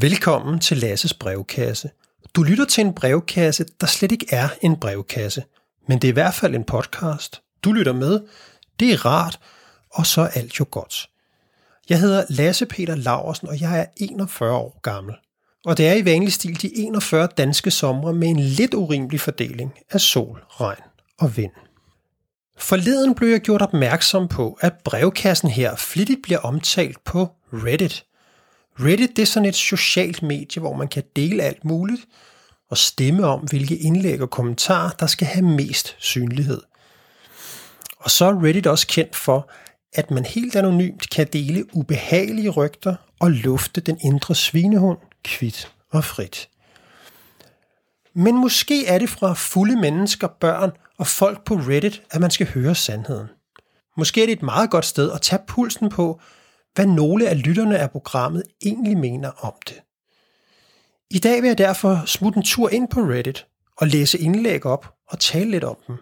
Velkommen til Lasses brevkasse. Du lytter til en brevkasse, der slet ikke er en brevkasse, men det er i hvert fald en podcast. Du lytter med, det er rart, og så er alt jo godt. Jeg hedder Lasse Peter Laversen, og jeg er 41 år gammel. Og det er i vanlig stil de 41 danske somre med en lidt urimelig fordeling af sol, regn og vind. Forleden blev jeg gjort opmærksom på, at brevkassen her flittigt bliver omtalt på Reddit – Reddit det er sådan et socialt medie, hvor man kan dele alt muligt og stemme om, hvilke indlæg og kommentarer, der skal have mest synlighed. Og så er Reddit også kendt for, at man helt anonymt kan dele ubehagelige rygter og lufte den indre svinehund kvidt og frit. Men måske er det fra fulde mennesker, børn og folk på Reddit, at man skal høre sandheden. Måske er det et meget godt sted at tage pulsen på, hvad nogle af lytterne af programmet egentlig mener om det. I dag vil jeg derfor smutte en tur ind på Reddit og læse indlæg op og tale lidt om dem.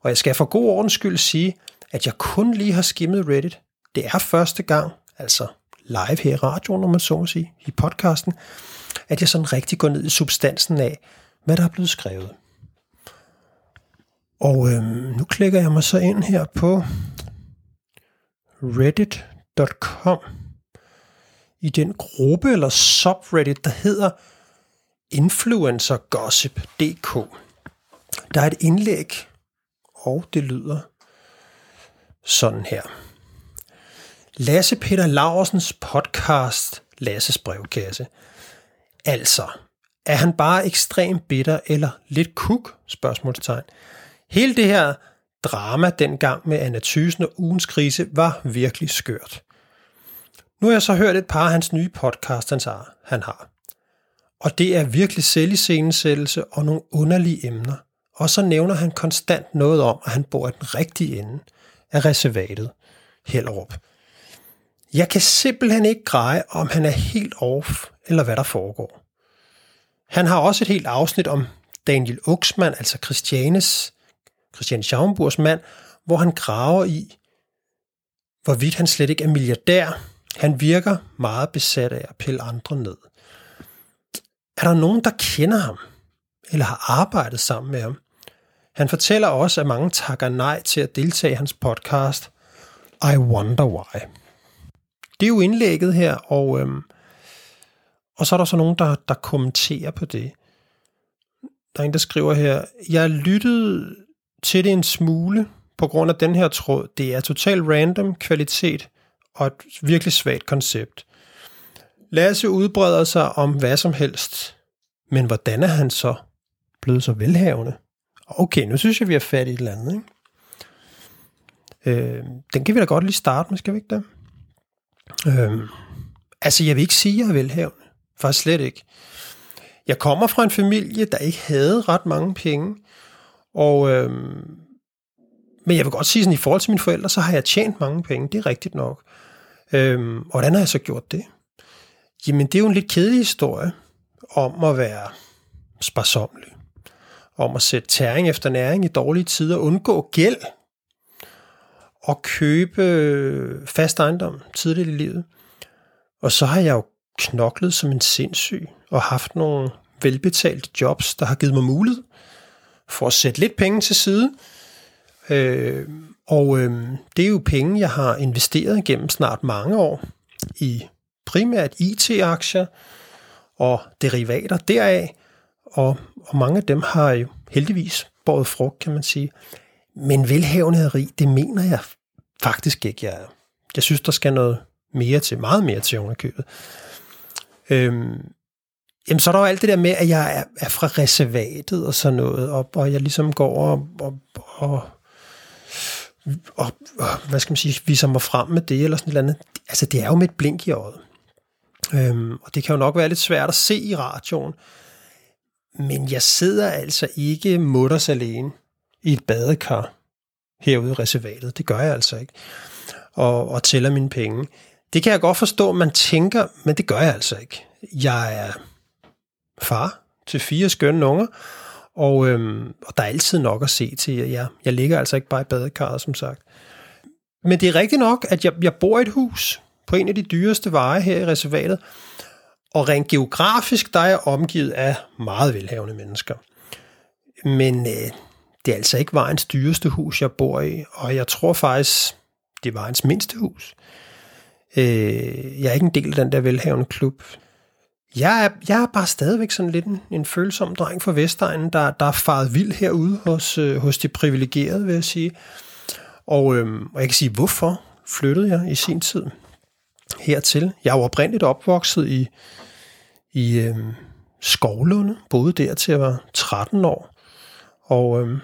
Og jeg skal for god ordens skyld sige, at jeg kun lige har skimmet Reddit. Det er første gang, altså live her i radioen, når man så må sige, i podcasten, at jeg sådan rigtig går ned i substansen af, hvad der er blevet skrevet. Og øhm, nu klikker jeg mig så ind her på Reddit reddit.com i den gruppe eller subreddit, der hedder influencergossip.dk. Der er et indlæg, og det lyder sådan her. Lasse Peter Laursens podcast Lasses brevkasse. Altså, er han bare ekstremt bitter eller lidt kuk? Spørgsmålstegn. Hele det her drama dengang med Anna Thysen og ugens krise var virkelig skørt. Nu har jeg så hørt et par af hans nye podcasts, han har. Og det er virkelig selviscenesættelse og nogle underlige emner. Og så nævner han konstant noget om, at han bor i den rigtige ende af reservatet, Hellerup. Jeg kan simpelthen ikke greje, om han er helt off, eller hvad der foregår. Han har også et helt afsnit om Daniel Uxman, altså Christianes, Christian Schaumburgs mand, hvor han graver i, hvorvidt han slet ikke er milliardær, han virker meget besat af at pille andre ned. Er der nogen, der kender ham, eller har arbejdet sammen med ham? Han fortæller også, at mange takker nej til at deltage i hans podcast, I Wonder Why. Det er jo indlægget her, og, øhm, og så er der så nogen, der, der kommenterer på det. Der er en, der skriver her, jeg lyttede til det en smule på grund af den her tråd. Det er total random kvalitet og et virkelig svagt koncept. Lasse udbreder sig om hvad som helst, men hvordan er han så blevet så velhavende? Okay, nu synes jeg, vi er fat i et eller andet. Ikke? Øh, den kan vi da godt lige starte med, skal vi ikke det? Øh, altså, jeg vil ikke sige, at jeg er velhavende. Faktisk slet ikke. Jeg kommer fra en familie, der ikke havde ret mange penge, og øh, men jeg vil godt sige, sådan, i forhold til mine forældre, så har jeg tjent mange penge. Det er rigtigt nok. Øhm, og hvordan har jeg så gjort det? Jamen, det er jo en lidt kedelig historie om at være sparsomlig. Om at sætte tæring efter næring i dårlige tider, undgå gæld og købe fast ejendom tidligt i livet. Og så har jeg jo knoklet som en sindssyg og haft nogle velbetalte jobs, der har givet mig mulighed for at sætte lidt penge til side. Øh, og øh, det er jo penge, jeg har investeret gennem snart mange år i primært IT-aktier og derivater deraf, og, og mange af dem har jo heldigvis båret frugt, kan man sige. Men velhavenhed det mener jeg faktisk ikke, jeg er. Jeg synes, der skal noget mere til, meget mere til underkøbet. Øhm, jamen, så er der jo alt det der med, at jeg er, er fra reservatet og sådan noget, og, og jeg ligesom går og, og, og og, og hvad skal man sige, viser mig frem med det, eller sådan noget andet. Altså, det er jo med et blink i øjet. Øhm, og det kan jo nok være lidt svært at se i radioen, men jeg sidder altså ikke mutters alene i et badekar herude i reservatet. Det gør jeg altså ikke. Og, og tæller mine penge. Det kan jeg godt forstå, man tænker, men det gør jeg altså ikke. Jeg er far til fire skønne unger, og, øhm, og der er altid nok at se til. Jeg, jeg ligger altså ikke bare i badekarret, som sagt. Men det er rigtigt nok, at jeg, jeg bor i et hus på en af de dyreste veje her i reservatet. Og rent geografisk, der er jeg omgivet af meget velhavende mennesker. Men øh, det er altså ikke vejens dyreste hus, jeg bor i, og jeg tror faktisk, det er vejens mindste hus. Øh, jeg er ikke en del af den der velhavende klub. Jeg er, jeg er bare stadigvæk sådan lidt en, en følsom dreng fra Vestegnen, der, der er faret vild herude hos, øh, hos de privilegerede, vil jeg sige. Og, øh, og jeg kan sige, hvorfor flyttede jeg i sin tid hertil? Jeg er jo oprindeligt opvokset i, i øh, Skovlunde, boede der til jeg var 13 år, og øh,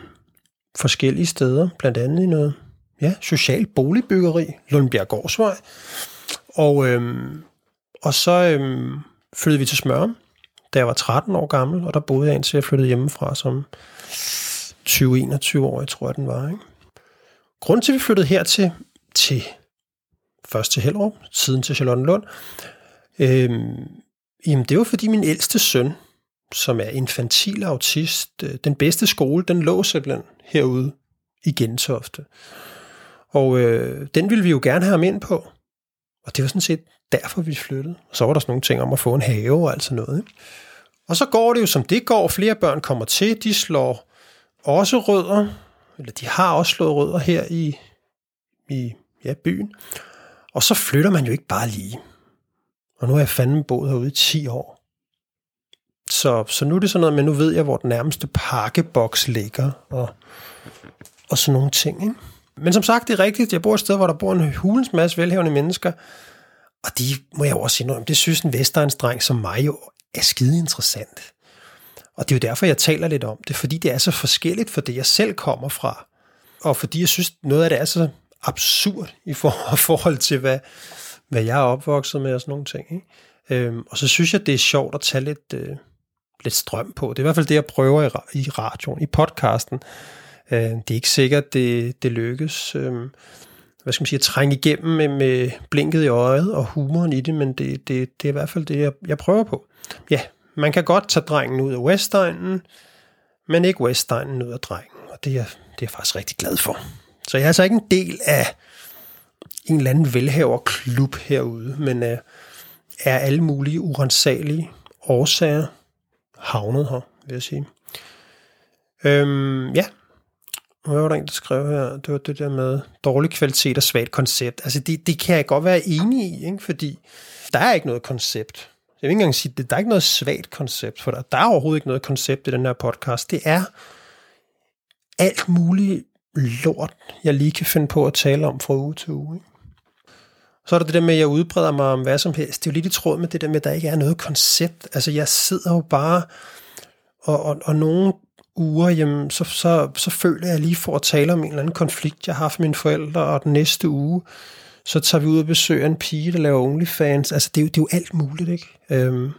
forskellige steder, blandt andet i noget ja, social boligbyggeri, Lundbjerg Gårdsvej. Og, øh, og så øh, flyttede vi til Smørum, da jeg var 13 år gammel, og der boede jeg indtil jeg flyttede hjemmefra som 20-21 år, jeg tror jeg den var. Ikke? Grunden til, at vi flyttede her til, til først til Hellerup, siden til Charlottenlund, øh, jamen det var fordi min ældste søn, som er infantil autist, øh, den bedste skole, den lå simpelthen herude i Gentofte. Og øh, den ville vi jo gerne have ham ind på. Og det var sådan set derfor, vi flyttede. Og så var der sådan nogle ting om at få en have og alt sådan noget. Ikke? Og så går det jo som det går. Flere børn kommer til. De slår også rødder. Eller de har også slået rødder her i, i ja, byen. Og så flytter man jo ikke bare lige. Og nu har jeg fandme boet herude i 10 år. Så, så nu er det sådan noget, men nu ved jeg, hvor den nærmeste pakkeboks ligger, og, og sådan nogle ting. Ikke? Men som sagt, det er rigtigt, jeg bor et sted, hvor der bor en hulens masse velhævende mennesker, og de må jeg også sige noget om. Det synes en vestegnsdreng som mig jo er skide interessant. Og det er jo derfor, jeg taler lidt om det, fordi det er så forskelligt for det, jeg selv kommer fra. Og fordi jeg synes, noget af det er så absurd i forhold til, hvad, hvad jeg er opvokset med og sådan nogle ting. Ikke? Øhm, og så synes jeg, det er sjovt at tage lidt, øh, lidt strøm på. Det er i hvert fald det, jeg prøver i, i radioen, i podcasten. Øh, det er ikke sikkert, det, det lykkes. Øh, hvad skal man sige, at trænge igennem med, med blinket i øjet og humoren i det, men det, det, det er i hvert fald det, jeg, jeg prøver på. Ja, man kan godt tage drengen ud af Westegnen, men ikke Westegnen ud af drengen, og det er, det er jeg faktisk rigtig glad for. Så jeg er altså ikke en del af en eller anden velhaverklub herude, men øh, er alle mulige urensagelige årsager havnet her, vil jeg sige. Øhm, ja, hvad var der en, der skrev her? Det var det der med dårlig kvalitet og svagt koncept. Altså, det, det kan jeg godt være enig i, ikke? fordi der er ikke noget koncept. Jeg vil ikke engang sige, at der er ikke noget svagt koncept, for der, der er overhovedet ikke noget koncept i den her podcast. Det er alt muligt lort, jeg lige kan finde på at tale om fra uge til uge. Ikke? Så er der det der med, at jeg udbreder mig om hvad som helst. Det er jo lidt i tråd med det der med, at der ikke er noget koncept. Altså, jeg sidder jo bare, og, og, og nogen uger, jamen, så, så, så føler jeg lige for at tale om en eller anden konflikt, jeg har haft med mine forældre, og den næste uge, så tager vi ud og besøger en pige, der laver OnlyFans. Altså, det er jo, det er jo alt muligt, ikke? Øhm,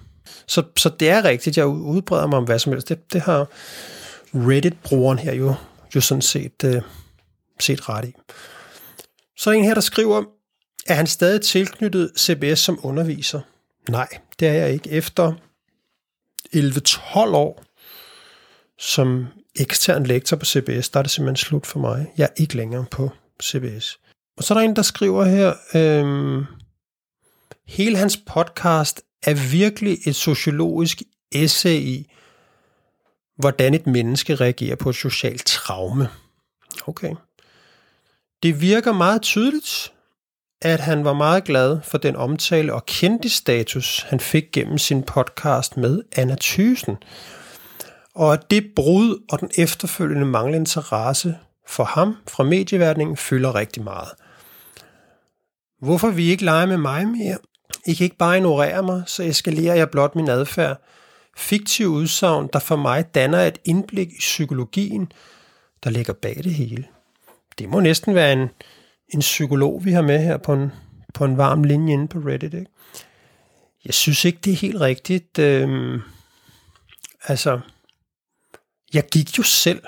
så, så det er rigtigt, jeg udbreder mig om hvad som helst. Det, det har Reddit-brugeren her jo, jo sådan set, øh, set ret i. Så er en her, der skriver, er han stadig tilknyttet CBS som underviser? Nej, det er jeg ikke. Efter 11-12 år som ekstern lektor på CBS, der er det simpelthen slut for mig. Jeg er ikke længere på CBS. Og så er der en, der skriver her, øhm, hele hans podcast er virkelig et sociologisk essay i, hvordan et menneske reagerer på et socialt traume. Okay. Det virker meget tydeligt, at han var meget glad for den omtale og kendte status, han fik gennem sin podcast med Anna Thysen. Og at det brud og den efterfølgende manglende interesse for ham fra medieverdenen fylder rigtig meget. Hvorfor vi ikke lege med mig mere? I kan ikke bare ignorere mig, så eskalerer jeg blot min adfærd. Fiktiv udsagn, der for mig danner et indblik i psykologien, der ligger bag det hele. Det må næsten være en, en psykolog, vi har med her på en, på en varm linje inde på Reddit. Ikke? Jeg synes ikke, det er helt rigtigt. Øhm, altså, jeg gik jo selv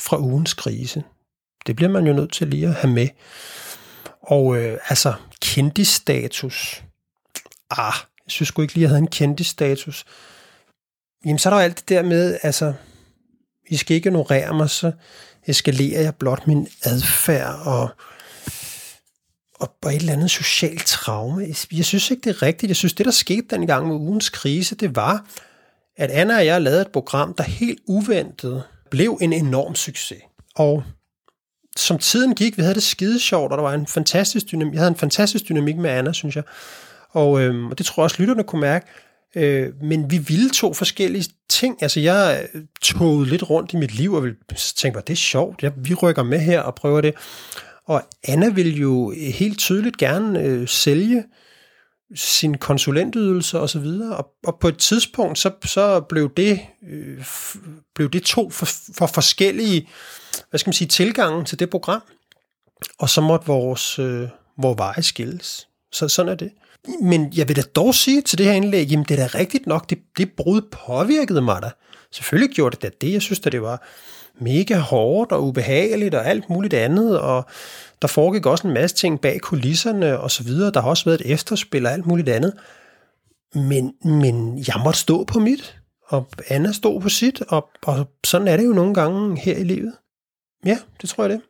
fra ugens krise. Det bliver man jo nødt til lige at have med. Og øh, altså, kendisstatus. Ah, jeg synes sgu ikke lige, at jeg havde en kendisstatus. Jamen, så er der jo alt det der med, altså, I skal ikke ignorere mig, så eskalerer jeg blot min adfærd, og, og, og et eller andet socialt traume. Jeg synes ikke, det er rigtigt. Jeg synes, det der skete dengang med ugens krise, det var, at Anna og jeg lavede et program, der helt uventet blev en enorm succes. Og som tiden gik, vi havde det skide sjovt, og der var en fantastisk dynamik. Jeg havde en fantastisk dynamik med Anna, synes jeg. Og, øhm, og det tror jeg også, lytterne kunne mærke. Øh, men vi ville to forskellige ting. Altså, jeg øh, tog lidt rundt i mit liv, og tænkte bare, det er sjovt. Jeg, vi rykker med her og prøver det. Og Anna ville jo helt tydeligt gerne øh, sælge sin konsulentydelse og så videre. Og, og på et tidspunkt, så, så blev, det, øh, blev det to for, for forskellige hvad skal man sige, tilgange til det program. Og så måtte vores, øh, vores veje skilles. Så sådan er det. Men jeg vil da dog sige til det her indlæg, jamen det er da rigtigt nok, det, det brud påvirkede mig da. Selvfølgelig gjorde det da det. Jeg synes da det var mega hårdt og ubehageligt og alt muligt andet, og der foregik også en masse ting bag kulisserne og så videre. Der har også været et efterspil og alt muligt andet. Men, men jeg måtte stå på mit, og Anna stod på sit, og, og sådan er det jo nogle gange her i livet. Ja, det tror jeg det.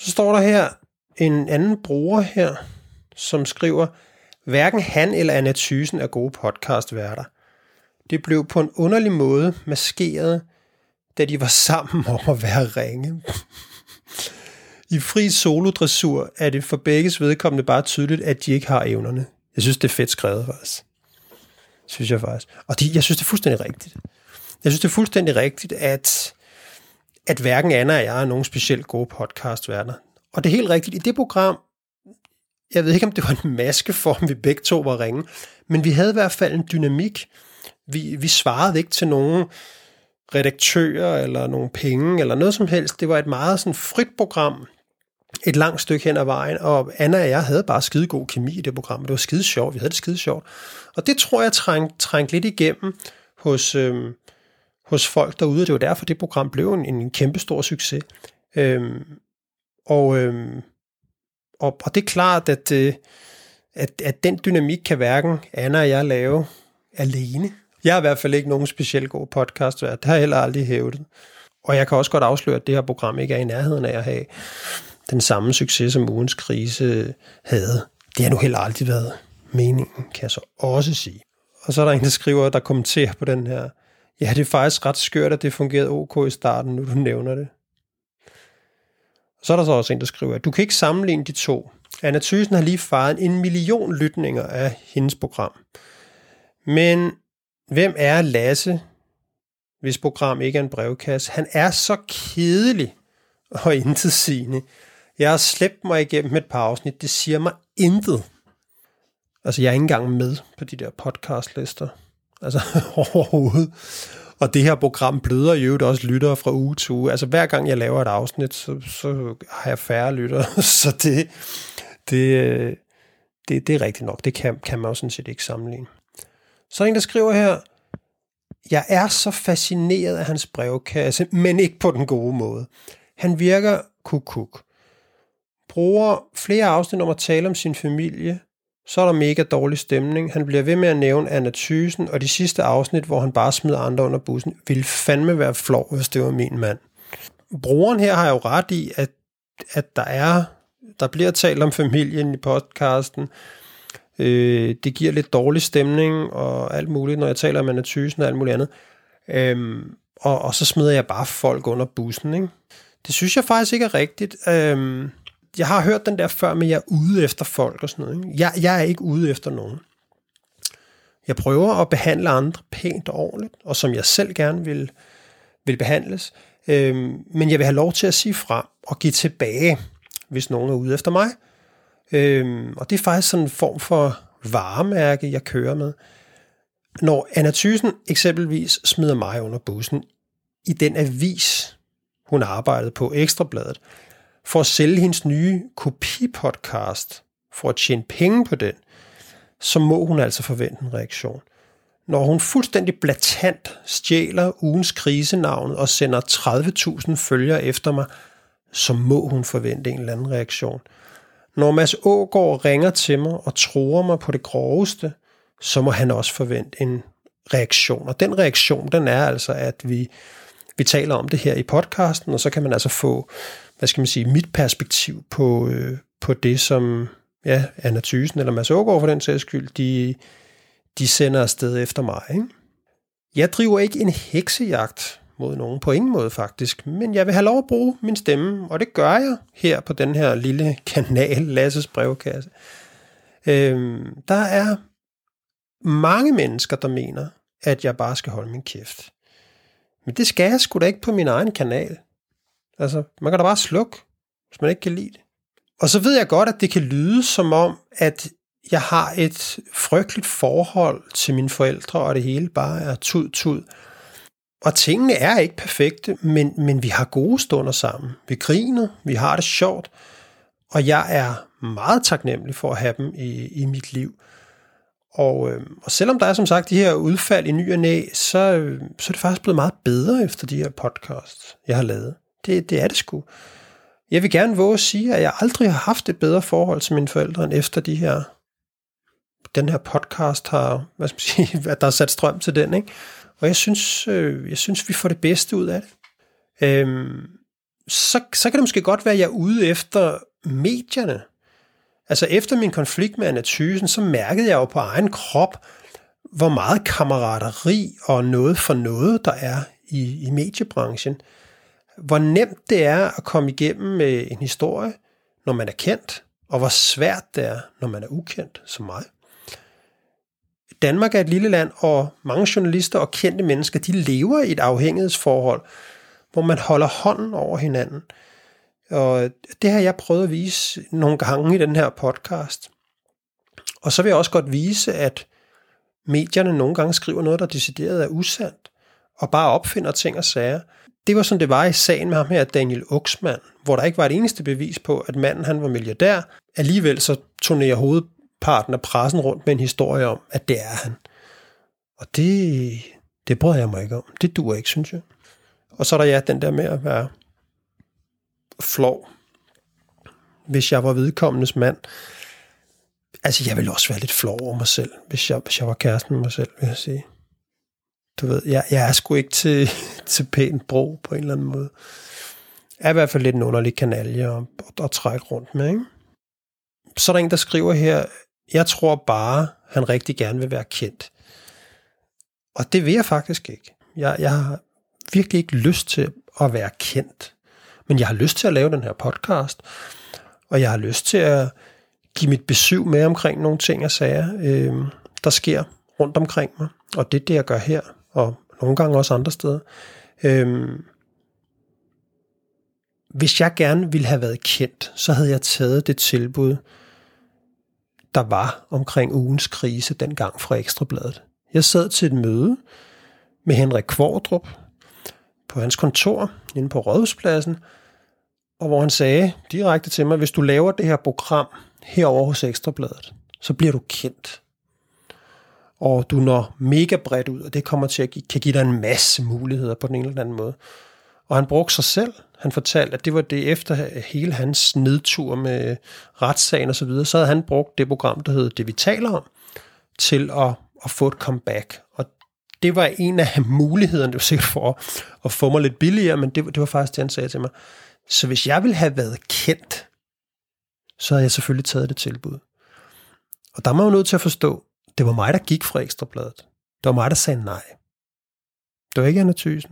Så står der her en anden bruger her, som skriver, hverken han eller Anna Thysen er gode podcastværter. Det blev på en underlig måde maskeret, da de var sammen om at være ringe. I fri solodressur er det for begges vedkommende bare tydeligt, at de ikke har evnerne. Jeg synes, det er fedt skrevet, faktisk. Synes jeg faktisk. Og de, jeg synes, det er fuldstændig rigtigt. Jeg synes, det er fuldstændig rigtigt, at, at hverken Anna og jeg er nogen specielt gode podcastværter. Og det er helt rigtigt. I det program, jeg ved ikke, om det var en maskeform, vi begge to var ringe, men vi havde i hvert fald en dynamik. Vi, vi svarede ikke til nogen redaktører eller nogle penge eller noget som helst. Det var et meget sådan frit program, et langt stykke hen ad vejen, og Anna og jeg havde bare skide god kemi i det program. Det var skide sjovt, vi havde det skide sjovt. Og det tror jeg trængte træng lidt igennem hos, øhm, hos folk derude, det var derfor, det program blev en, en kæmpe stor succes. Øhm, og, øhm, og, og det er klart, at, øh, at, at den dynamik kan hverken Anna og jeg lave alene. Jeg er i hvert fald ikke nogen specielt god podcast, det har jeg heller aldrig hævet. Og jeg kan også godt afsløre, at det her program ikke er i nærheden af at have den samme succes, som ugens krise havde. Det har nu heller aldrig været meningen, kan jeg så også sige. Og så er der en, der skriver, der kommenterer på den her. Ja, det er faktisk ret skørt, at det fungerede ok i starten, nu du nævner det. Og Så er der så også en, der skriver, at du kan ikke sammenligne de to. Anna Thysen har lige faret en million lytninger af hendes program. Men hvem er Lasse, hvis program ikke er en brevkasse? Han er så kedelig og intetsigende. Jeg har slæbt mig igennem et par afsnit. Det siger mig intet. Altså, jeg er ikke engang med på de der podcastlister. Altså, overhovedet. Og det her program bløder jo også lyttere fra uge til uge. Altså, hver gang jeg laver et afsnit, så, så har jeg færre lyttere. så det, det, øh, det, det er rigtigt nok. Det kan, kan man jo sådan set ikke sammenligne. Så er en, der skriver her, jeg er så fascineret af hans brevkasse, men ikke på den gode måde. Han virker kukuk. -kuk bruger flere afsnit om at tale om sin familie, så er der mega dårlig stemning. Han bliver ved med at nævne Anna Thysen, og de sidste afsnit, hvor han bare smider andre under bussen, ville fandme være flov, hvis det var min mand. Brugeren her har jo ret i, at, at der er der bliver talt om familien i podcasten. Øh, det giver lidt dårlig stemning og alt muligt, når jeg taler om Anna Thysen og alt muligt andet. Øhm, og, og så smider jeg bare folk under bussen. Ikke? Det synes jeg faktisk ikke er rigtigt. Øhm, jeg har hørt den der før, men jeg er ude efter folk og sådan noget. Ikke? Jeg, jeg er ikke ude efter nogen. Jeg prøver at behandle andre pænt og ordentligt, og som jeg selv gerne vil, vil behandles. Øhm, men jeg vil have lov til at sige fra og give tilbage, hvis nogen er ude efter mig. Øhm, og det er faktisk sådan en form for varemærke, jeg kører med. Når Anna Thysen eksempelvis smider mig under bussen i den avis, hun arbejdede på, Ekstrabladet, for at sælge hendes nye kopipodcast, for at tjene penge på den, så må hun altså forvente en reaktion. Når hun fuldstændig blatant stjæler ugens krisenavnet og sender 30.000 følgere efter mig, så må hun forvente en eller anden reaktion. Når Mads Ågaard ringer til mig og tror mig på det groveste, så må han også forvente en reaktion. Og den reaktion, den er altså, at vi vi taler om det her i podcasten, og så kan man altså få, hvad skal man sige, mit perspektiv på, øh, på det, som ja, Anna Thysen eller Mads Ågaard for den sags skyld, de, de sender afsted efter mig. Ikke? Jeg driver ikke en heksejagt mod nogen, på ingen måde faktisk, men jeg vil have lov at bruge min stemme, og det gør jeg her på den her lille kanal, Lasses brevkasse. Øhm, der er mange mennesker, der mener, at jeg bare skal holde min kæft. Men det skal jeg sgu da ikke på min egen kanal. Altså, man kan da bare slukke, hvis man ikke kan lide det. Og så ved jeg godt, at det kan lyde som om, at jeg har et frygteligt forhold til mine forældre, og det hele bare er tud-tud. Og tingene er ikke perfekte, men, men vi har gode stunder sammen. Vi griner, vi har det sjovt, og jeg er meget taknemmelig for at have dem i, i mit liv. Og, øh, og selvom der er som sagt de her udfald i ny og næ, så, øh, så er det faktisk blevet meget bedre efter de her podcasts, jeg har lavet. Det, det er det sgu. Jeg vil gerne våge at sige, at jeg aldrig har haft et bedre forhold til mine forældre, end efter de her, den her podcast har, hvad skal man sige, at der er sat strøm til den, ikke? Og jeg synes, øh, jeg synes, vi får det bedste ud af det. Øhm, så, så kan det måske godt være, at jeg er ude efter medierne. Altså efter min konflikt med Anna Thysen, så mærkede jeg jo på egen krop, hvor meget kammerateri og noget for noget, der er i, i mediebranchen. Hvor nemt det er at komme igennem med en historie, når man er kendt, og hvor svært det er, når man er ukendt, som mig. Danmark er et lille land, og mange journalister og kendte mennesker, de lever i et afhængighedsforhold, hvor man holder hånden over hinanden. Og det har jeg prøvet at vise nogle gange i den her podcast. Og så vil jeg også godt vise, at medierne nogle gange skriver noget, der decideret er usandt, og bare opfinder ting og sager. Det var sådan, det var i sagen med ham her, Daniel Uxman, hvor der ikke var et eneste bevis på, at manden han var milliardær. Alligevel så turnerer hovedparten af pressen rundt med en historie om, at det er han. Og det, det bryder jeg mig ikke om. Det duer ikke, synes jeg. Og så er der ja, den der med at være flov, hvis jeg var vedkommendes mand. Altså, jeg ville også være lidt flov over mig selv, hvis jeg, hvis jeg var kæresten med mig selv, vil jeg sige. Du ved, jeg, jeg er sgu ikke til, til pænt bro på en eller anden måde. Jeg er i hvert fald lidt en underlig kanalje at, at, at trække rundt med, ikke? Så er der en, der skriver her, jeg tror bare, han rigtig gerne vil være kendt. Og det vil jeg faktisk ikke. Jeg, jeg har virkelig ikke lyst til at være kendt. Men jeg har lyst til at lave den her podcast, og jeg har lyst til at give mit besøg med omkring nogle ting og sager, øh, der sker rundt omkring mig. Og det er det, jeg gør her, og nogle gange også andre steder. Øh, hvis jeg gerne ville have været kendt, så havde jeg taget det tilbud, der var omkring ugens krise dengang fra Ekstrabladet. Jeg sad til et møde med Henrik Kvordrup på hans kontor inde på Rådhuspladsen, og hvor han sagde direkte til mig, hvis du laver det her program herover hos Ekstrabladet, så bliver du kendt. Og du når mega bredt ud, og det kommer til at give, kan give dig en masse muligheder på den ene eller anden måde. Og han brugte sig selv. Han fortalte, at det var det efter hele hans nedtur med retssagen osv., så, videre, så havde han brugt det program, der hedder Det vi taler om, til at, at få et comeback. Og det var en af mulighederne, det var sikkert for at få mig lidt billigere, men det, det var faktisk det, han sagde til mig. Så hvis jeg ville have været kendt, så havde jeg selvfølgelig taget det tilbud. Og der må jeg nødt til at forstå, det var mig, der gik fra Ekstrabladet. Det var mig, der sagde nej. Det var ikke Anna Thysen.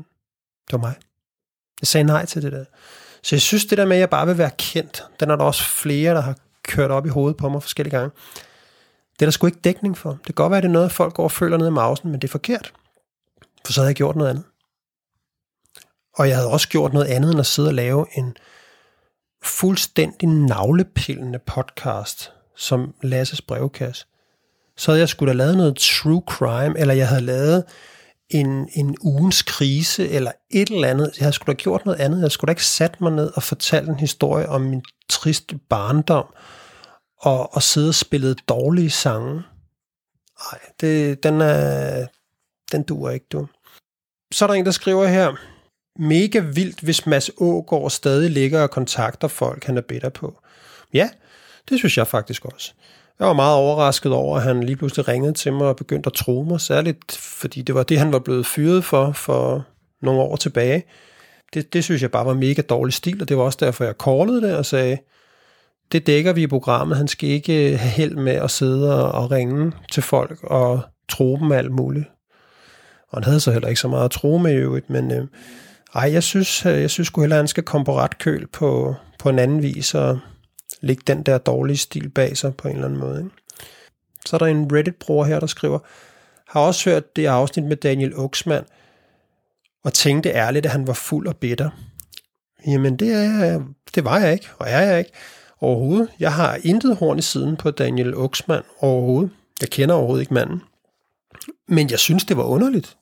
Det var mig. Jeg sagde nej til det der. Så jeg synes, det der med, at jeg bare vil være kendt, den er der også flere, der har kørt op i hovedet på mig forskellige gange. Det er der sgu ikke dækning for. Det kan godt være, at det er noget, folk går og føler ned i mausen, men det er forkert. For så havde jeg gjort noget andet. Og jeg havde også gjort noget andet end at sidde og lave en fuldstændig navlepillende podcast som Lasses brevkasse. Så havde jeg skulle have lavet noget true crime, eller jeg havde lavet en, en ugens krise, eller et eller andet. Jeg havde skulle have gjort noget andet. Jeg skulle da ikke sat mig ned og fortalt en historie om min triste barndom, og, og sidde og spille dårlige sange. Nej, det, den, er, den duer ikke, du. Så er der en, der skriver her, mega vildt, hvis Mads Ågaard stadig ligger og kontakter folk, han er bitter på. Ja, det synes jeg faktisk også. Jeg var meget overrasket over, at han lige pludselig ringede til mig og begyndte at tro mig, særligt fordi det var det, han var blevet fyret for, for nogle år tilbage. Det, det synes jeg bare var mega dårlig stil, og det var også derfor, jeg callede det og sagde, det dækker vi i programmet. Han skal ikke øh, have held med at sidde og ringe til folk og tro dem alt muligt. Og han havde så heller ikke så meget at tro med i øvrigt, men øh, ej, jeg synes, øh, jeg synes sgu hellere, at han skal komme på ret køl på, på en anden vis og lægge den der dårlige stil bag sig på en eller anden måde. Ikke? Så er der en Reddit-bruger her, der skriver, har også hørt det afsnit med Daniel Oxman, og tænkte ærligt, at han var fuld og bitter. Jamen, det, er, det var jeg ikke, og er jeg ikke overhovedet. Jeg har intet horn i siden på Daniel Oxman overhovedet. Jeg kender overhovedet ikke manden. Men jeg synes, det var underligt,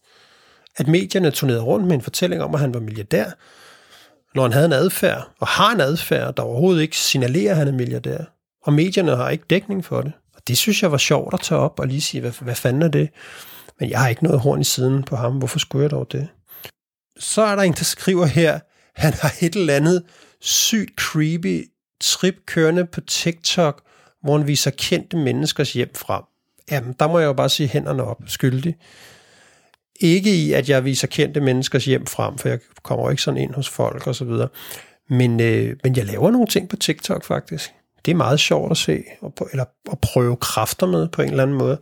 at medierne turnerede rundt med en fortælling om, at han var milliardær, når han havde en adfærd, og har en adfærd, der overhovedet ikke signalerer, at han er milliardær. Og medierne har ikke dækning for det. Og det synes jeg var sjovt at tage op og lige sige, hvad, hvad fanden er det? Men jeg har ikke noget horn i siden på ham. Hvorfor skulle jeg dog det? Så er der en, der skriver her, han har et eller andet sygt creepy trip kørende på TikTok, hvor han viser kendte menneskers hjem frem. Jamen, der må jeg jo bare sige hænderne op, skyldig. Ikke i, at jeg viser kendte menneskers hjem frem, for jeg kommer jo ikke sådan ind hos folk og så videre. Men, øh, men jeg laver nogle ting på TikTok faktisk. Det er meget sjovt at se, og på, eller at prøve kræfter med på en eller anden måde.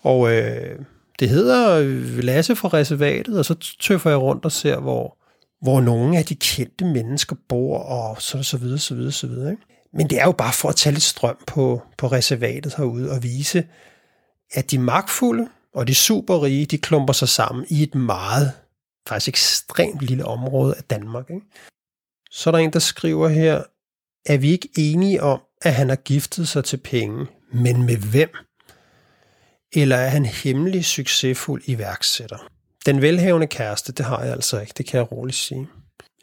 Og øh, det hedder øh, Lasse fra reservatet, og så tøffer jeg rundt og ser, hvor, hvor nogle af de kendte mennesker bor, og så, så videre, så videre, så videre. Ikke? Men det er jo bare for at tage lidt strøm på, på reservatet herude og vise, at de magtfulde og de superrige, de klumper sig sammen i et meget, faktisk ekstremt lille område af Danmark. Ikke? Så er der en, der skriver her, er vi ikke enige om, at han har giftet sig til penge, men med hvem? Eller er han hemmelig succesfuld iværksætter? Den velhavende kæreste, det har jeg altså ikke, det kan jeg roligt sige.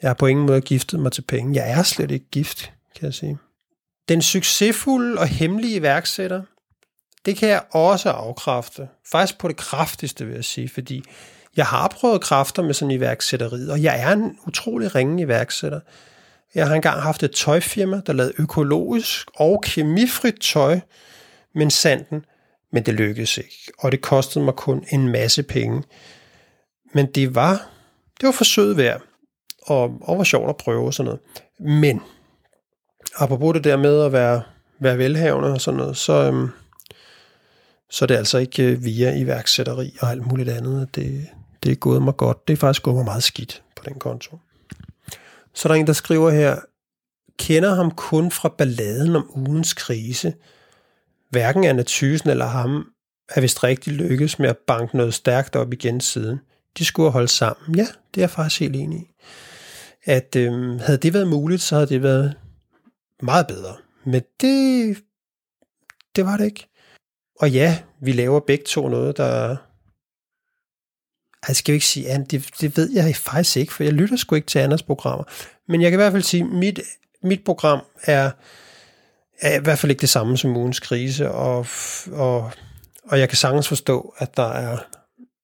Jeg har på ingen måde giftet mig til penge. Jeg er slet ikke gift, kan jeg sige. Den succesfulde og hemmelige iværksætter, det kan jeg også afkræfte. Faktisk på det kraftigste, vil jeg sige, fordi jeg har prøvet kræfter med sådan iværksætteriet, og jeg er en utrolig ringe iværksætter. Jeg har engang haft et tøjfirma, der lavede økologisk og kemifrit tøj, men sanden, men det lykkedes ikke, og det kostede mig kun en masse penge. Men det var, det var forsøget værd, og, og var sjovt at prøve sådan noget. Men, apropos det der med at være, være velhavende og sådan noget, så, øhm, så det er altså ikke øh, via iværksætteri og alt muligt andet. Det, det er gået mig godt. Det er faktisk gået mig meget skidt på den konto. Så er der en, der skriver her, kender ham kun fra balladen om ugens krise. Hverken Anna Thysen eller ham er vist rigtig lykkes med at banke noget stærkt op igen siden. De skulle holde sammen. Ja, det er jeg faktisk helt enig i. At øhm, havde det været muligt, så havde det været meget bedre. Men det, det var det ikke. Og ja, vi laver begge to noget, der... Altså, skal vi ikke sige, andet? det, det ved jeg faktisk ikke, for jeg lytter sgu ikke til andres programmer. Men jeg kan i hvert fald sige, at mit, mit program er, er i hvert fald ikke det samme som ugens krise, og, og, og jeg kan sagtens forstå, at der er,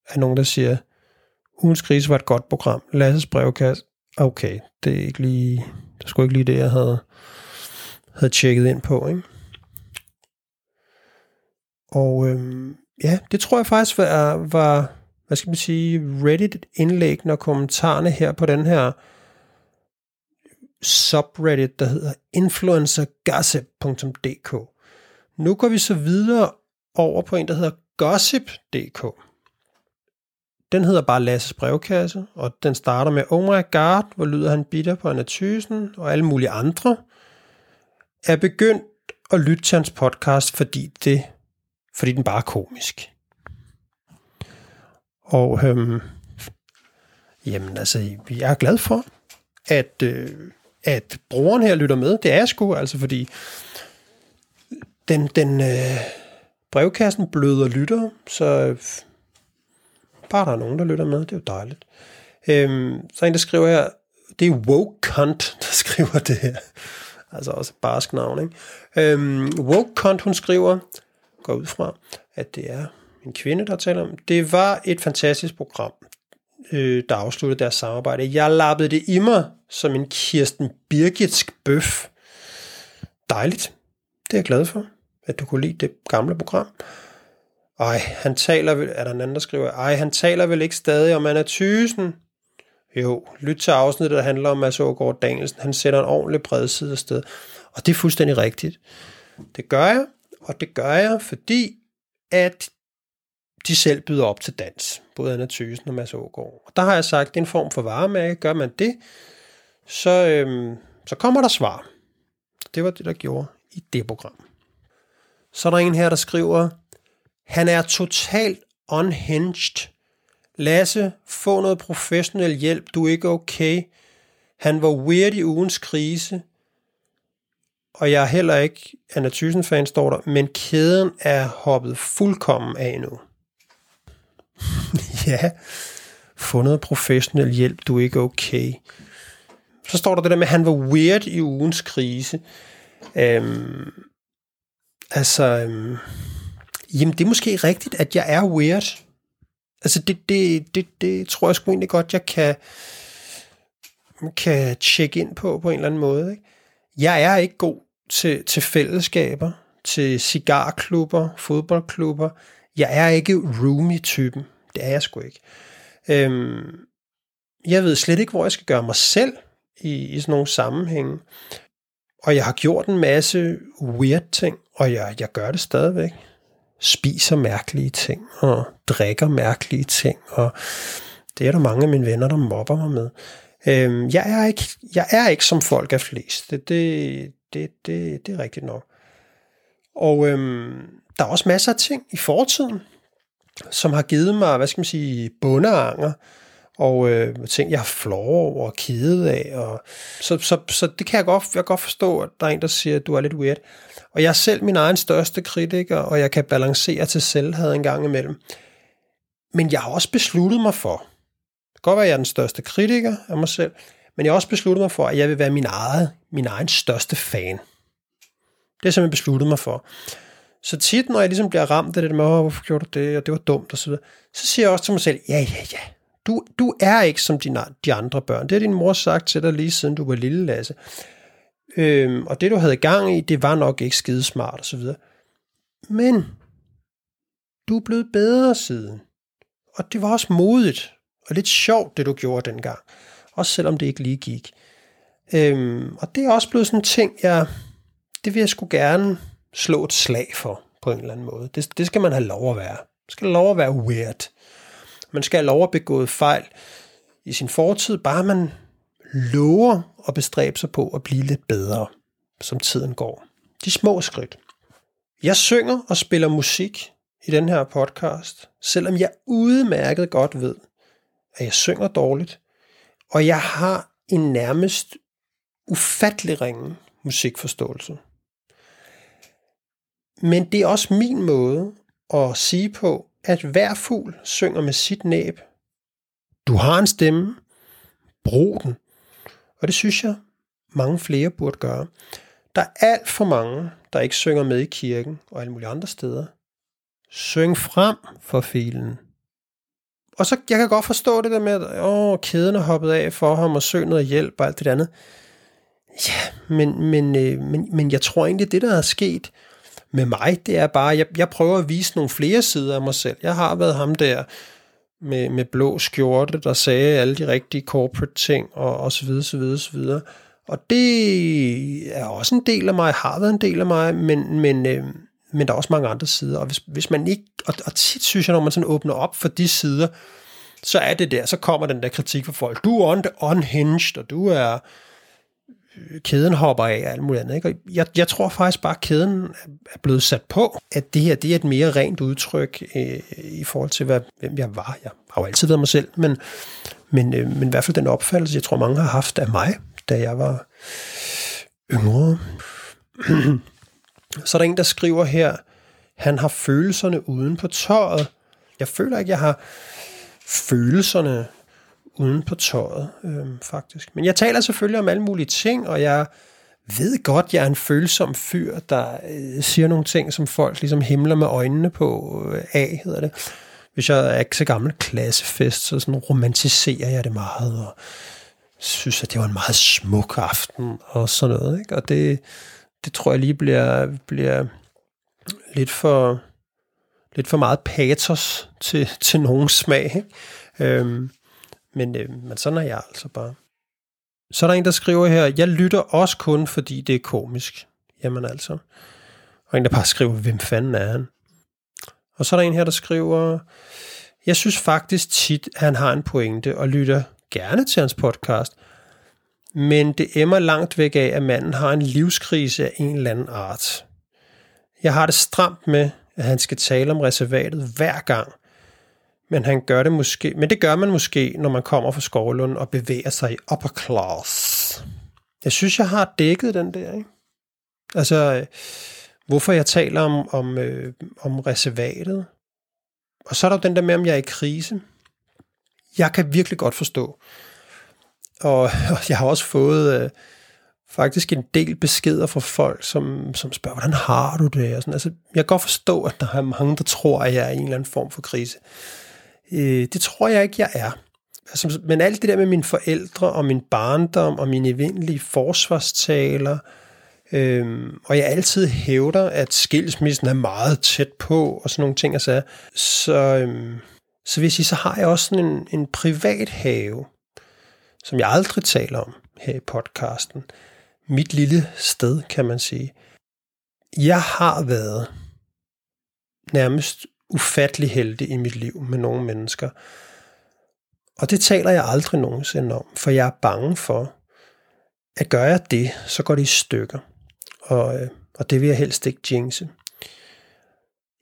er nogen, der siger, ugens krise var et godt program. Lasses brevkasse, okay, det er ikke lige, det skulle ikke lige det, jeg havde, havde tjekket ind på, ikke? Og øhm, ja, det tror jeg faktisk var, var hvad skal man sige, Reddit-indlæg, når kommentarerne her på den her subreddit, der hedder influencergossip.dk. Nu går vi så videre over på en, der hedder gossip.dk. Den hedder bare Lasses brevkasse, og den starter med, oh my god, hvor lyder han bitter på Anna Thysen, og alle mulige andre, er begyndt at lytte til hans podcast, fordi det fordi den bare er komisk. Og øhm, jamen altså, jeg er glad for, at, øh, at brugeren her lytter med. Det er jeg sgu, altså fordi den, den øh, brevkassen bløder lytter, så øh, bare der er nogen, der lytter med, det er jo dejligt. Øhm, så en, der skriver her, det er woke cunt, der skriver det her. Altså også barsk navn, ikke? Øhm, woke cunt, hun skriver, går ud fra, at det er en kvinde, der taler om. Det var et fantastisk program, øh, der afsluttede deres samarbejde. Jeg lappede det i mig som en Kirsten Birgitsk bøf. Dejligt. Det er jeg glad for, at du kunne lide det gamle program. Ej, han taler vel, er der en anden, der skriver, ej, han taler vel ikke stadig om Anna Thysen. Jo, lyt til afsnittet, der handler om Mads Ågaard Danielsen. Han sætter en ordentlig bredside afsted. Og det er fuldstændig rigtigt. Det gør jeg, og det gør jeg, fordi at de selv byder op til dans. Både Anna Thysen og Mads Ågaard. Og der har jeg sagt, det er en form for varemærke. Gør man det, så, øhm, så kommer der svar. Det var det, der gjorde i det program. Så er der en her, der skriver, han er totalt unhinged. Lasse, få noget professionel hjælp, du er ikke okay. Han var weird i ugens krise. Og jeg er heller ikke Anna Thyssen-fan, står der, men kæden er hoppet fuldkommen af nu. ja, få noget professionel hjælp, du er ikke okay. Så står der det der med, at han var weird i ugens krise. Øhm, altså, øhm, jamen det er måske rigtigt, at jeg er weird. Altså det, det, det, det tror jeg sgu egentlig godt, jeg kan, kan tjekke ind på på en eller anden måde. Ikke? Jeg er ikke god til, til fællesskaber, til cigarklubber, fodboldklubber. Jeg er ikke roomie-typen. Det er jeg sgu ikke. Øhm, jeg ved slet ikke, hvor jeg skal gøre mig selv i, i sådan nogle sammenhænge. Og jeg har gjort en masse weird ting, og jeg, jeg gør det stadigvæk. Spiser mærkelige ting, og drikker mærkelige ting, og det er der mange af mine venner, der mobber mig med. Øhm, jeg, er ikke, jeg er ikke som folk er flest. Det, det, det, det, det er rigtigt nok. Og øhm, der er også masser af ting i fortiden, som har givet mig, hvad skal man sige, bundeanger, og øh, ting, jeg har flår over og kede af. Og, så, så, så det kan jeg godt, jeg kan godt forstå, at der er en, der siger, at du er lidt weird. Og jeg er selv min egen største kritiker, og jeg kan balancere til selvhed en gang imellem. Men jeg har også besluttet mig for, det kan godt være, at jeg er den største kritiker af mig selv, men jeg har også besluttet mig for, at jeg vil være min, eget, min egen største fan. Det er simpelthen besluttet mig for. Så tit, når jeg ligesom bliver ramt af det med, oh, hvorfor gjorde du det, og det var dumt, og så videre, så siger jeg også til mig selv, ja, ja, ja, du, du er ikke som de, de andre børn. Det har din mor sagt til dig lige siden du var lille, Lasse. Øhm, og det, du havde gang i, det var nok ikke skidesmart, og så videre. Men du er blevet bedre siden. Og det var også modigt, og lidt sjovt, det du gjorde dengang. Også selvom det ikke lige gik. Øhm, og det er også blevet sådan en ting, jeg, det vil jeg sgu gerne slå et slag for, på en eller anden måde. Det, det skal man have lov at være. Man skal have lov at være weird. Man skal have lov at begå fejl i sin fortid, bare man lover at bestræbe sig på at blive lidt bedre, som tiden går. De små skridt. Jeg synger og spiller musik i den her podcast, selvom jeg udmærket godt ved, at jeg synger dårligt, og jeg har en nærmest ufattelig ringe musikforståelse. Men det er også min måde at sige på, at hver fugl synger med sit næb. Du har en stemme, brug den. Og det synes jeg, mange flere burde gøre. Der er alt for mange, der ikke synger med i kirken og alle mulige andre steder. Syng frem for filen. Og så, jeg kan godt forstå det der med, at åh, kæden er hoppet af for ham og søge noget hjælp og alt det andet. Ja, men, men, øh, men, men jeg tror egentlig, det der er sket, med mig, det er bare, jeg, jeg prøver at vise nogle flere sider af mig selv. Jeg har været ham der med, med blå skjorte, der sagde alle de rigtige corporate ting, og, og så videre, så videre, så videre. Og det er også en del af mig, har været en del af mig, men, men, øh, men der er også mange andre sider. Og hvis, hvis man ikke, og, og tit synes jeg, når man sådan åbner op for de sider, så er det der, så kommer den der kritik fra folk. Du er unhinged, og du er øh, kæden hopper af og alt muligt andet. Ikke? Og jeg, jeg tror faktisk bare, at kæden er blevet sat på, at det her det er et mere rent udtryk øh, i forhold til, hvad, hvem jeg var. Jeg har jo altid været mig selv, men, men, øh, men i hvert fald den opfattelse, jeg tror mange har haft af mig, da jeg var yngre. Så er der en, der skriver her, han har følelserne uden på tøjet. Jeg føler ikke, jeg har følelserne uden på tøjet, øh, faktisk. Men jeg taler selvfølgelig om alle mulige ting, og jeg ved godt, jeg er en følsom fyr, der øh, siger nogle ting, som folk ligesom himler med øjnene på øh, af, hedder det. Hvis jeg er ikke så gammel klassefest, så sådan romantiserer jeg det meget, og synes, at det var en meget smuk aften, og sådan noget. Ikke? Og det, det tror jeg lige bliver, bliver lidt for lidt for meget patos til, til nogen smag. Ikke? Øhm, Men, øh, men sådan er jeg altså bare. Så er der en, der skriver her, jeg lytter også kun, fordi det er komisk. Jamen altså. Og en, der bare skriver, hvem fanden er han? Og så er der en her, der skriver, jeg synes faktisk tit, at han har en pointe, og lytter gerne til hans podcast, men det emmer langt væk af, at manden har en livskrise af en eller anden art. Jeg har det stramt med, at han skal tale om reservatet hver gang, men han gør det måske, men det gør man måske, når man kommer fra Skovlund og bevæger sig i upper class. Jeg synes, jeg har dækket den der, ikke? Altså, hvorfor jeg taler om, om, øh, om reservatet. Og så er der den der med, om jeg er i krise. Jeg kan virkelig godt forstå. Og, og jeg har også fået øh, faktisk en del beskeder fra folk, som, som spørger, hvordan har du det? Og sådan. Altså, jeg kan godt forstå, at der er mange, der tror, at jeg er i en eller anden form for krise. Øh, det tror jeg ikke, jeg er. Altså, men alt det der med mine forældre og min barndom og mine evindelige forsvarstaler, øhm, og jeg altid hævder, at skilsmissen er meget tæt på og sådan nogle ting, altså, så, øhm, så vil jeg sige, så har jeg også sådan en, en privat have, som jeg aldrig taler om her i podcasten. Mit lille sted, kan man sige. Jeg har været nærmest ufattelig heldig i mit liv med nogle mennesker. Og det taler jeg aldrig nogensinde om, for jeg er bange for, at gør jeg det, så går det i stykker. Og, øh, og det vil jeg helst ikke jinxe.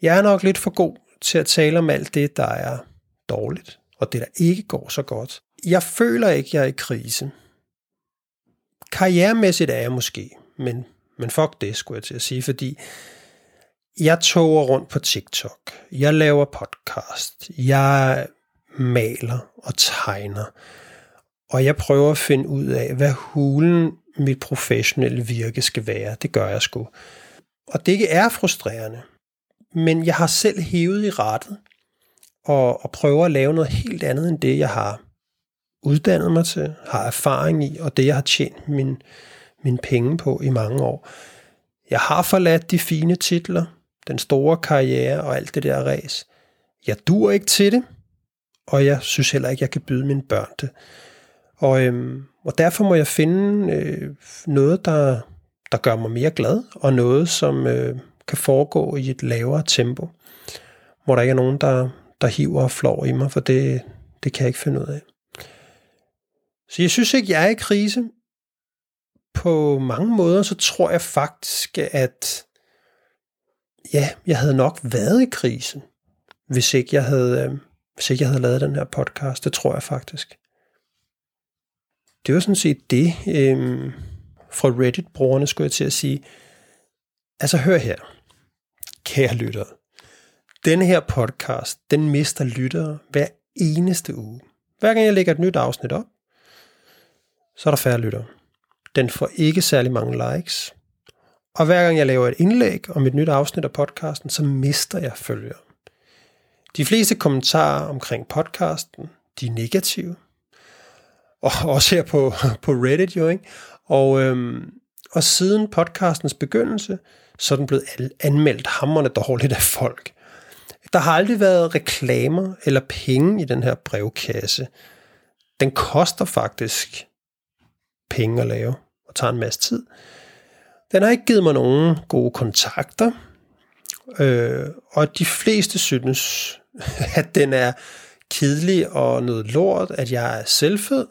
Jeg er nok lidt for god til at tale om alt det, der er dårligt, og det, der ikke går så godt. Jeg føler ikke, jeg er i krise. Karrieremæssigt er jeg måske, men, men fuck det, skulle jeg til at sige, fordi jeg toger rundt på TikTok. Jeg laver podcast. Jeg maler og tegner. Og jeg prøver at finde ud af, hvad hulen mit professionelle virke skal være. Det gør jeg sgu. Og det ikke er frustrerende. Men jeg har selv hævet i rettet og, og prøver at lave noget helt andet end det, jeg har uddannet mig til, har erfaring i, og det, jeg har tjent min, min penge på i mange år. Jeg har forladt de fine titler, den store karriere og alt det der ræs. Jeg dur ikke til det, og jeg synes heller ikke, jeg kan byde mine børn det. Og, øhm, og derfor må jeg finde øh, noget, der, der gør mig mere glad, og noget, som øh, kan foregå i et lavere tempo, hvor der ikke er nogen, der, der hiver og flår i mig, for det, det kan jeg ikke finde ud af. Så jeg synes ikke, jeg er i krise. På mange måder, så tror jeg faktisk, at ja, jeg havde nok været i krisen, hvis ikke jeg havde, øh, hvis ikke jeg havde lavet den her podcast. Det tror jeg faktisk. Det var sådan set det øh, fra Reddit-brugerne, skulle jeg til at sige. Altså hør her, kære lyttere. Denne her podcast, den mister lyttere hver eneste uge. Hver gang jeg lægger et nyt afsnit op, så er der færre lyttere. Den får ikke særlig mange likes. Og hver gang jeg laver et indlæg om et nyt afsnit af podcasten, så mister jeg følgere. De fleste kommentarer omkring podcasten, de er negative. Og også her på, på Reddit jo, ikke? Og, øhm, og siden podcastens begyndelse, så er den blevet anmeldt hammerne dårligt af folk. Der har aldrig været reklamer eller penge i den her brevkasse. Den koster faktisk penge at lave og tager en masse tid. Den har ikke givet mig nogen gode kontakter, øh, og de fleste synes, at den er kedelig og noget lort, at jeg er selvfed,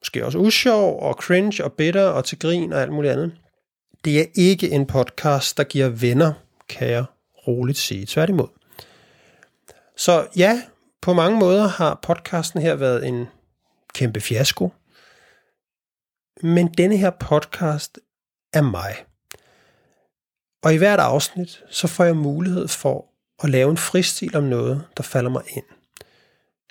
måske også usjov og cringe og bitter og til grin og alt muligt andet. Det er ikke en podcast, der giver venner, kan jeg roligt sige. Tværtimod. Så ja, på mange måder har podcasten her været en kæmpe fiasko. Men denne her podcast er mig. Og i hvert afsnit, så får jeg mulighed for at lave en fristil om noget, der falder mig ind.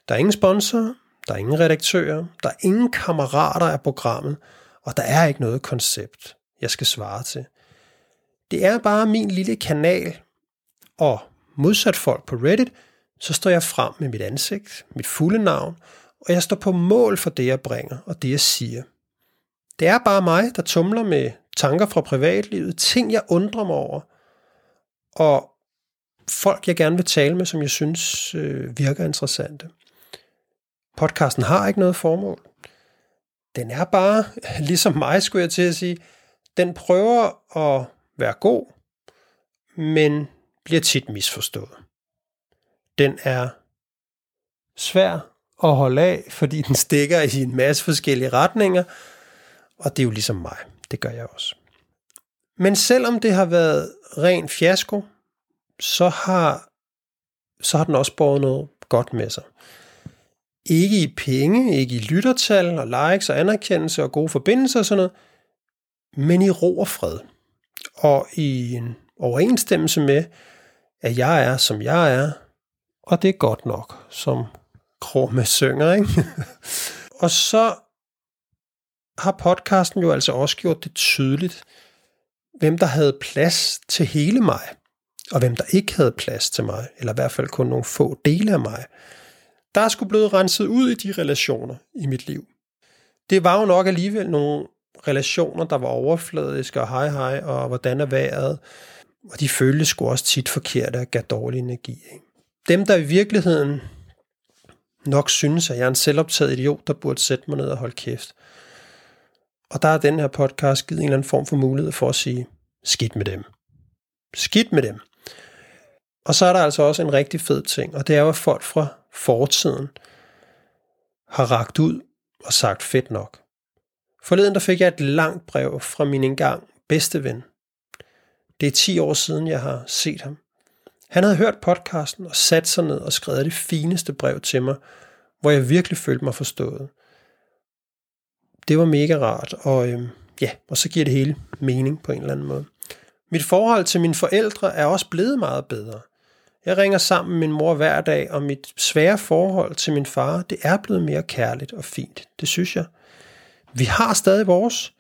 Der er ingen sponsorer, der er ingen redaktører, der er ingen kammerater af programmet, og der er ikke noget koncept, jeg skal svare til. Det er bare min lille kanal, og modsat folk på Reddit, så står jeg frem med mit ansigt, mit fulde navn, og jeg står på mål for det, jeg bringer og det, jeg siger. Det er bare mig, der tumler med tanker fra privatlivet, ting jeg undrer mig over, og folk jeg gerne vil tale med, som jeg synes øh, virker interessante. Podcasten har ikke noget formål. Den er bare, ligesom mig skulle jeg til at sige, den prøver at være god, men bliver tit misforstået. Den er svær at holde af, fordi den stikker i en masse forskellige retninger, og det er jo ligesom mig. Det gør jeg også. Men selvom det har været ren fiasko, så har, så har den også båret noget godt med sig. Ikke i penge, ikke i lyttertal og likes og anerkendelse og gode forbindelser og sådan noget, men i ro og fred. Og i en overensstemmelse med, at jeg er, som jeg er, og det er godt nok, som Krumme synger, ikke? og så har podcasten jo altså også gjort det tydeligt, hvem der havde plads til hele mig, og hvem der ikke havde plads til mig, eller i hvert fald kun nogle få dele af mig. Der er sgu blevet renset ud i de relationer i mit liv. Det var jo nok alligevel nogle relationer, der var overfladiske, og hej hej, og hvordan er vejret, og de følte sgu også tit forkerte og gav dårlig energi. Ikke? Dem, der i virkeligheden nok synes, at jeg er en selvoptaget idiot, der burde sætte mig ned og holde kæft. Og der er den her podcast givet en eller anden form for mulighed for at sige, skidt med dem. Skidt med dem. Og så er der altså også en rigtig fed ting, og det er jo, at folk fra fortiden har ragt ud og sagt fedt nok. Forleden der fik jeg et langt brev fra min engang bedste ven. Det er 10 år siden, jeg har set ham. Han havde hørt podcasten og sat sig ned og skrevet det fineste brev til mig, hvor jeg virkelig følte mig forstået. Det var mega rart, og øh, ja, og så giver det hele mening på en eller anden måde. Mit forhold til mine forældre er også blevet meget bedre. Jeg ringer sammen med min mor hver dag, og mit svære forhold til min far, det er blevet mere kærligt og fint. Det synes jeg. Vi har stadig vores,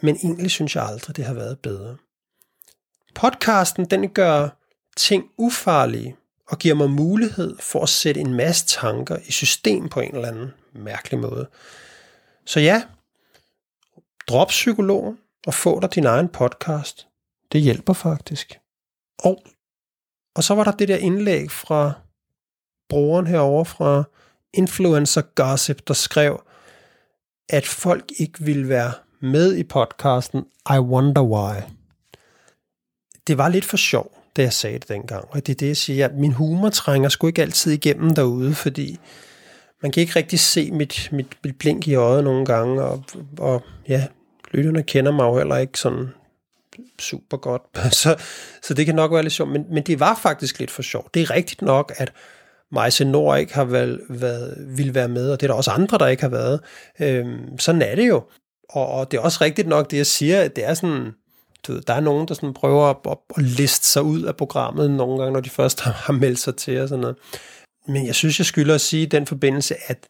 men egentlig synes jeg aldrig, det har været bedre. Podcasten, den gør ting ufarlige og giver mig mulighed for at sætte en masse tanker i system på en eller anden mærkelig måde. Så ja, drop psykologen og få dig din egen podcast. Det hjælper faktisk. Og, og så var der det der indlæg fra brugeren herover fra Influencer Gossip, der skrev, at folk ikke ville være med i podcasten I Wonder Why. Det var lidt for sjov, da jeg sagde det dengang. Og det er det, jeg siger. at min humor trænger sgu ikke altid igennem derude, fordi man kan ikke rigtig se mit, mit, mit blink i øjet nogle gange, og, og ja, lytterne kender mig jo heller ikke sådan super godt, så, så det kan nok være lidt sjovt, men, men det var faktisk lidt for sjovt. Det er rigtigt nok, at Majse Nord ikke har været, været, vil være med, og det er der også andre, der ikke har været. Øhm, sådan er det jo. Og, og det er også rigtigt nok, det jeg siger, at det er sådan, du ved, der er nogen, der sådan prøver at, at, at liste sig ud af programmet nogle gange, når de først har, har meldt sig til og sådan noget. Men jeg synes, jeg skylder at sige i den forbindelse, at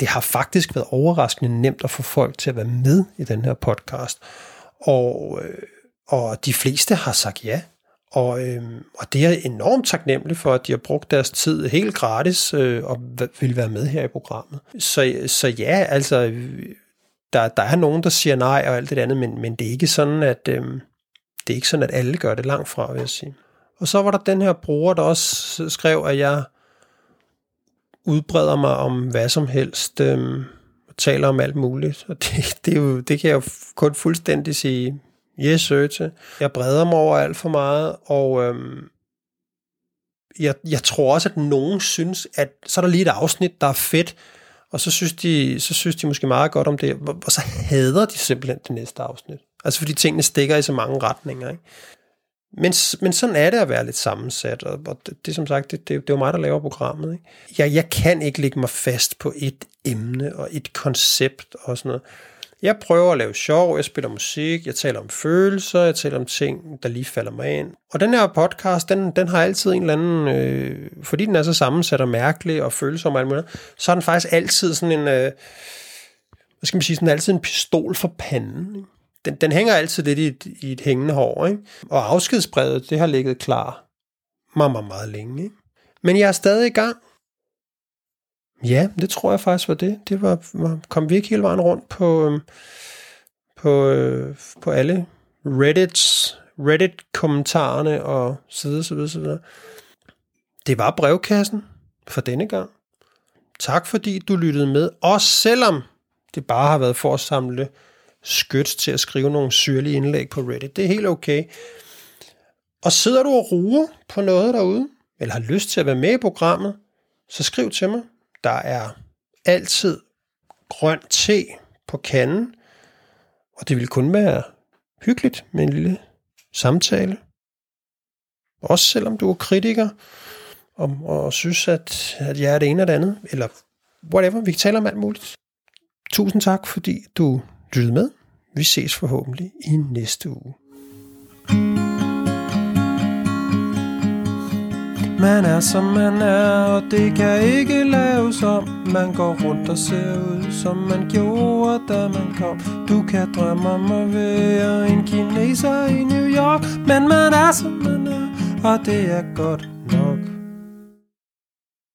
det har faktisk været overraskende nemt at få folk til at være med i den her podcast. Og, øh, og de fleste har sagt ja. Og, øh, og det er enormt taknemmelig for, at de har brugt deres tid helt gratis øh, og vil være med her i programmet. Så, så ja, altså, der, der er nogen, der siger nej og alt det andet, men, men det er ikke sådan, at øh, det er ikke sådan, at alle gør det langt fra, vil jeg sige. Og så var der den her bruger, der også skrev, at jeg udbreder mig om hvad som helst, øh, og taler om alt muligt. Og det, det, er jo, det kan jeg jo kun fuldstændig sige yes sir til. Jeg breder mig over alt for meget, og øh, jeg, jeg tror også, at nogen synes, at så er der lige et afsnit, der er fedt, og så synes, de, så synes de måske meget godt om det, og så hader de simpelthen det næste afsnit. Altså fordi tingene stikker i så mange retninger. Ikke? Men, men sådan er det at være lidt sammensat, og, og det, det som sagt, det, det, det er jo mig, der laver programmet. Ikke? Jeg, jeg kan ikke lægge mig fast på et emne og et koncept og sådan noget. Jeg prøver at lave sjov, jeg spiller musik, jeg taler om følelser, jeg taler om ting, der lige falder mig ind. Og den her podcast, den, den har altid en eller anden, øh, fordi den er så sammensat og mærkelig og følsom og alt muligt, så har den faktisk altid sådan en, øh, hvad skal man sige, sådan altid en pistol for panden. Ikke? Den, den hænger altid lidt i et, i et hængende hår, ikke? Og afskedsbrevet, det har ligget klar meget, meget, meget længe, ikke? Men jeg er stadig i gang. Ja, det tror jeg faktisk var det. Det var, var kom vi ikke hele vejen rundt på, øhm, på, øh, på alle Reddits, Reddit-kommentarerne og så videre, så videre, så videre. Det var brevkassen for denne gang. Tak fordi du lyttede med, også selvom det bare har været for at samle skyts til at skrive nogle syrlige indlæg på Reddit. Det er helt okay. Og sidder du og ruer på noget derude, eller har lyst til at være med i programmet, så skriv til mig. Der er altid grøn te på kanden, og det vil kun være hyggeligt med en lille samtale. Også selvom du er kritiker, og, og synes, at, at jeg er det ene og det andet, eller whatever, vi kan tale om alt muligt. Tusind tak, fordi du lyttede med. Vi ses forhåbentlig i næste uge. Man er som man er, og det kan ikke laves om Man går rundt og ser ud, som man gjorde, da man kom Du kan drømme om at være en kineser i New York Men man er som man er, og det er godt